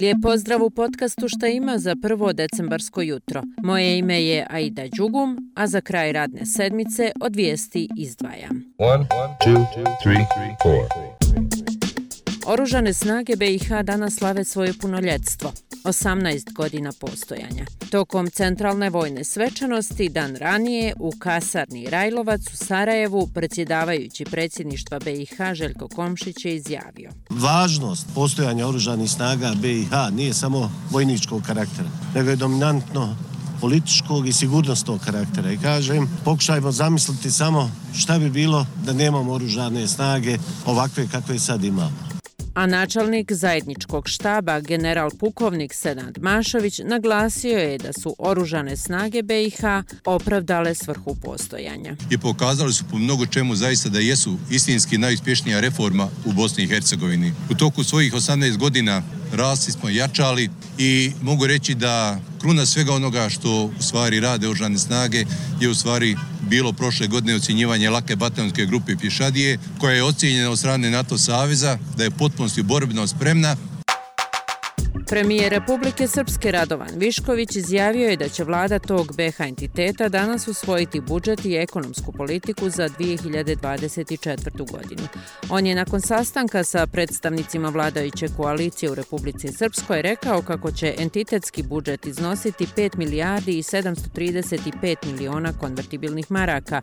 Lijep pozdrav u podcastu Šta ima za prvo decembarsko jutro. Moje ime je Aida Đugum, a za kraj radne sedmice od vijesti izdvajam. One, two, three, Oružane snage BiH danas slave svoje punoljetstvo. 18 godina postojanja. Tokom centralne vojne svečanosti dan ranije u kasarni Rajlovac u Sarajevu predsjedavajući predsjedništva BiH Željko Komšić je izjavio. Važnost postojanja oružanih snaga BiH nije samo vojničkog karaktera, nego je dominantno političkog i sigurnostnog karaktera. I kažem, pokušajmo zamisliti samo šta bi bilo da nemamo oružane snage ovakve kakve sad imamo a načelnik zajedničkog štaba general pukovnik Senad Mašović naglasio je da su oružane snage BiH opravdale svrhu postojanja. I pokazali su po mnogo čemu zaista da jesu istinski najuspješnija reforma u Bosni i Hercegovini. U toku svojih 18 godina rasli smo jačali i mogu reći da kruna svega onoga što u stvari rade oružane snage je u stvari bilo prošle godine ocjenjivanje lake bataljonske grupe Pišadije, koja je ocjenjena od strane NATO Saveza da je potpunosti borbeno spremna Premijer Republike Srpske Radovan Višković izjavio je da će vlada tog BH entiteta danas usvojiti budžet i ekonomsku politiku za 2024. godinu. On je nakon sastanka sa predstavnicima vladajuće koalicije u Republici Srpskoj rekao kako će entitetski budžet iznositi 5 milijardi i 735 miliona konvertibilnih maraka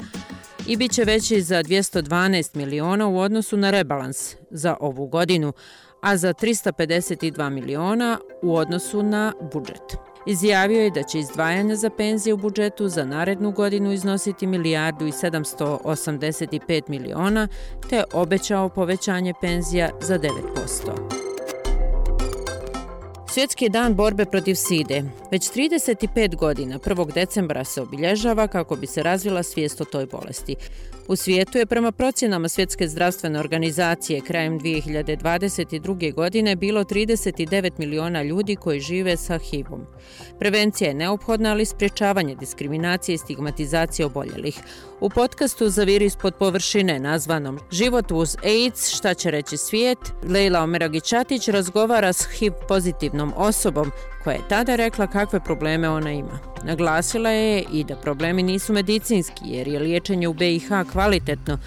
i bit će veći za 212 miliona u odnosu na rebalans za ovu godinu, a za 352 miliona u odnosu na budžet. Izjavio je da će izdvajanja za penzije u budžetu za narednu godinu iznositi milijardu i 785 miliona, te obećao povećanje penzija za 9%. Svjetski dan borbe protiv side. Već 35 godina 1. decembra se obilježava kako bi se razvila svijest o toj bolesti. U svijetu je prema procjenama Svjetske zdravstvene organizacije krajem 2022. godine bilo 39 miliona ljudi koji žive sa HIV-om. Prevencija je neophodna, ali spriječavanje diskriminacije i stigmatizacije oboljelih. U podcastu za vir ispod površine nazvanom Život uz AIDS, šta će reći svijet, Leila Omeragićatić razgovara s HIV jednom osobom koja je tada rekla kakve probleme ona ima. Naglasila je i da problemi nisu medicinski jer je liječenje u BiH kvalitetno,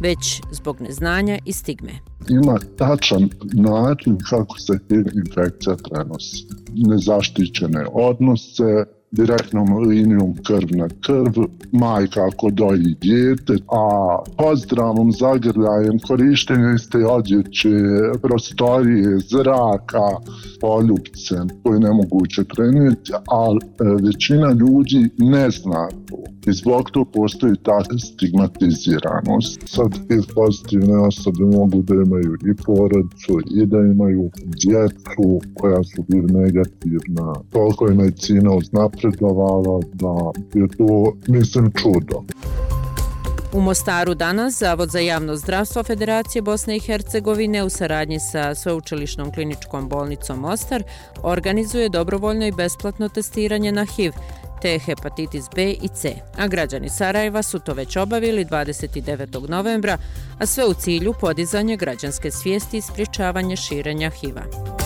već zbog neznanja i stigme. Ima tačan način kako se infekcija prenosi. Nezaštićene odnose, direktnom linijom krv na krv, majka ako doji djete, a pozdravom zagrljajem korištenja iste odjeće, prostorije, zraka, poljubce koje ne moguće prenijeti, ali e, većina ljudi ne zna to. I zbog to postoji ta stigmatiziranost. Sad te pozitivne osobe mogu da imaju i porodicu i da imaju djecu koja su bili negativna. Toliko je medicina napredovala da je to, mislim, čudo. U Mostaru danas Zavod za javno zdravstvo Federacije Bosne i Hercegovine u saradnji sa Sveučilišnom kliničkom bolnicom Mostar organizuje dobrovoljno i besplatno testiranje na HIV, te hepatitis B i C. A građani Sarajeva su to već obavili 29. novembra, a sve u cilju podizanja građanske svijesti i spriječavanje širenja HIV-a.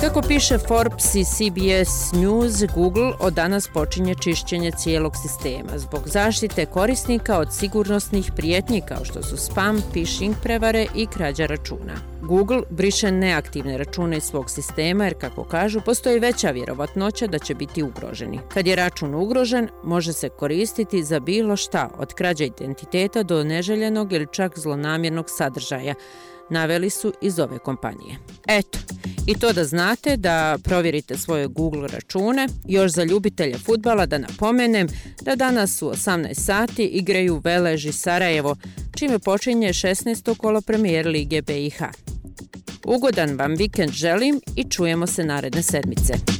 Kako piše Forbes i CBS News, Google od danas počinje čišćenje cijelog sistema zbog zaštite korisnika od sigurnosnih prijetnji kao što su spam, phishing prevare i krađa računa. Google briše neaktivne račune iz svog sistema jer, kako kažu, postoji veća vjerovatnoća da će biti ugroženi. Kad je račun ugrožen, može se koristiti za bilo šta, od krađa identiteta do neželjenog ili čak zlonamjernog sadržaja, naveli su iz ove kompanije. Eto, i to da znate da provjerite svoje Google račune. Još za ljubitelje futbala da napomenem da danas u 18 sati igraju Veleži Sarajevo, čime počinje 16. kolo premijer Lige BiH. Ugodan vam vikend želim i čujemo se naredne sedmice.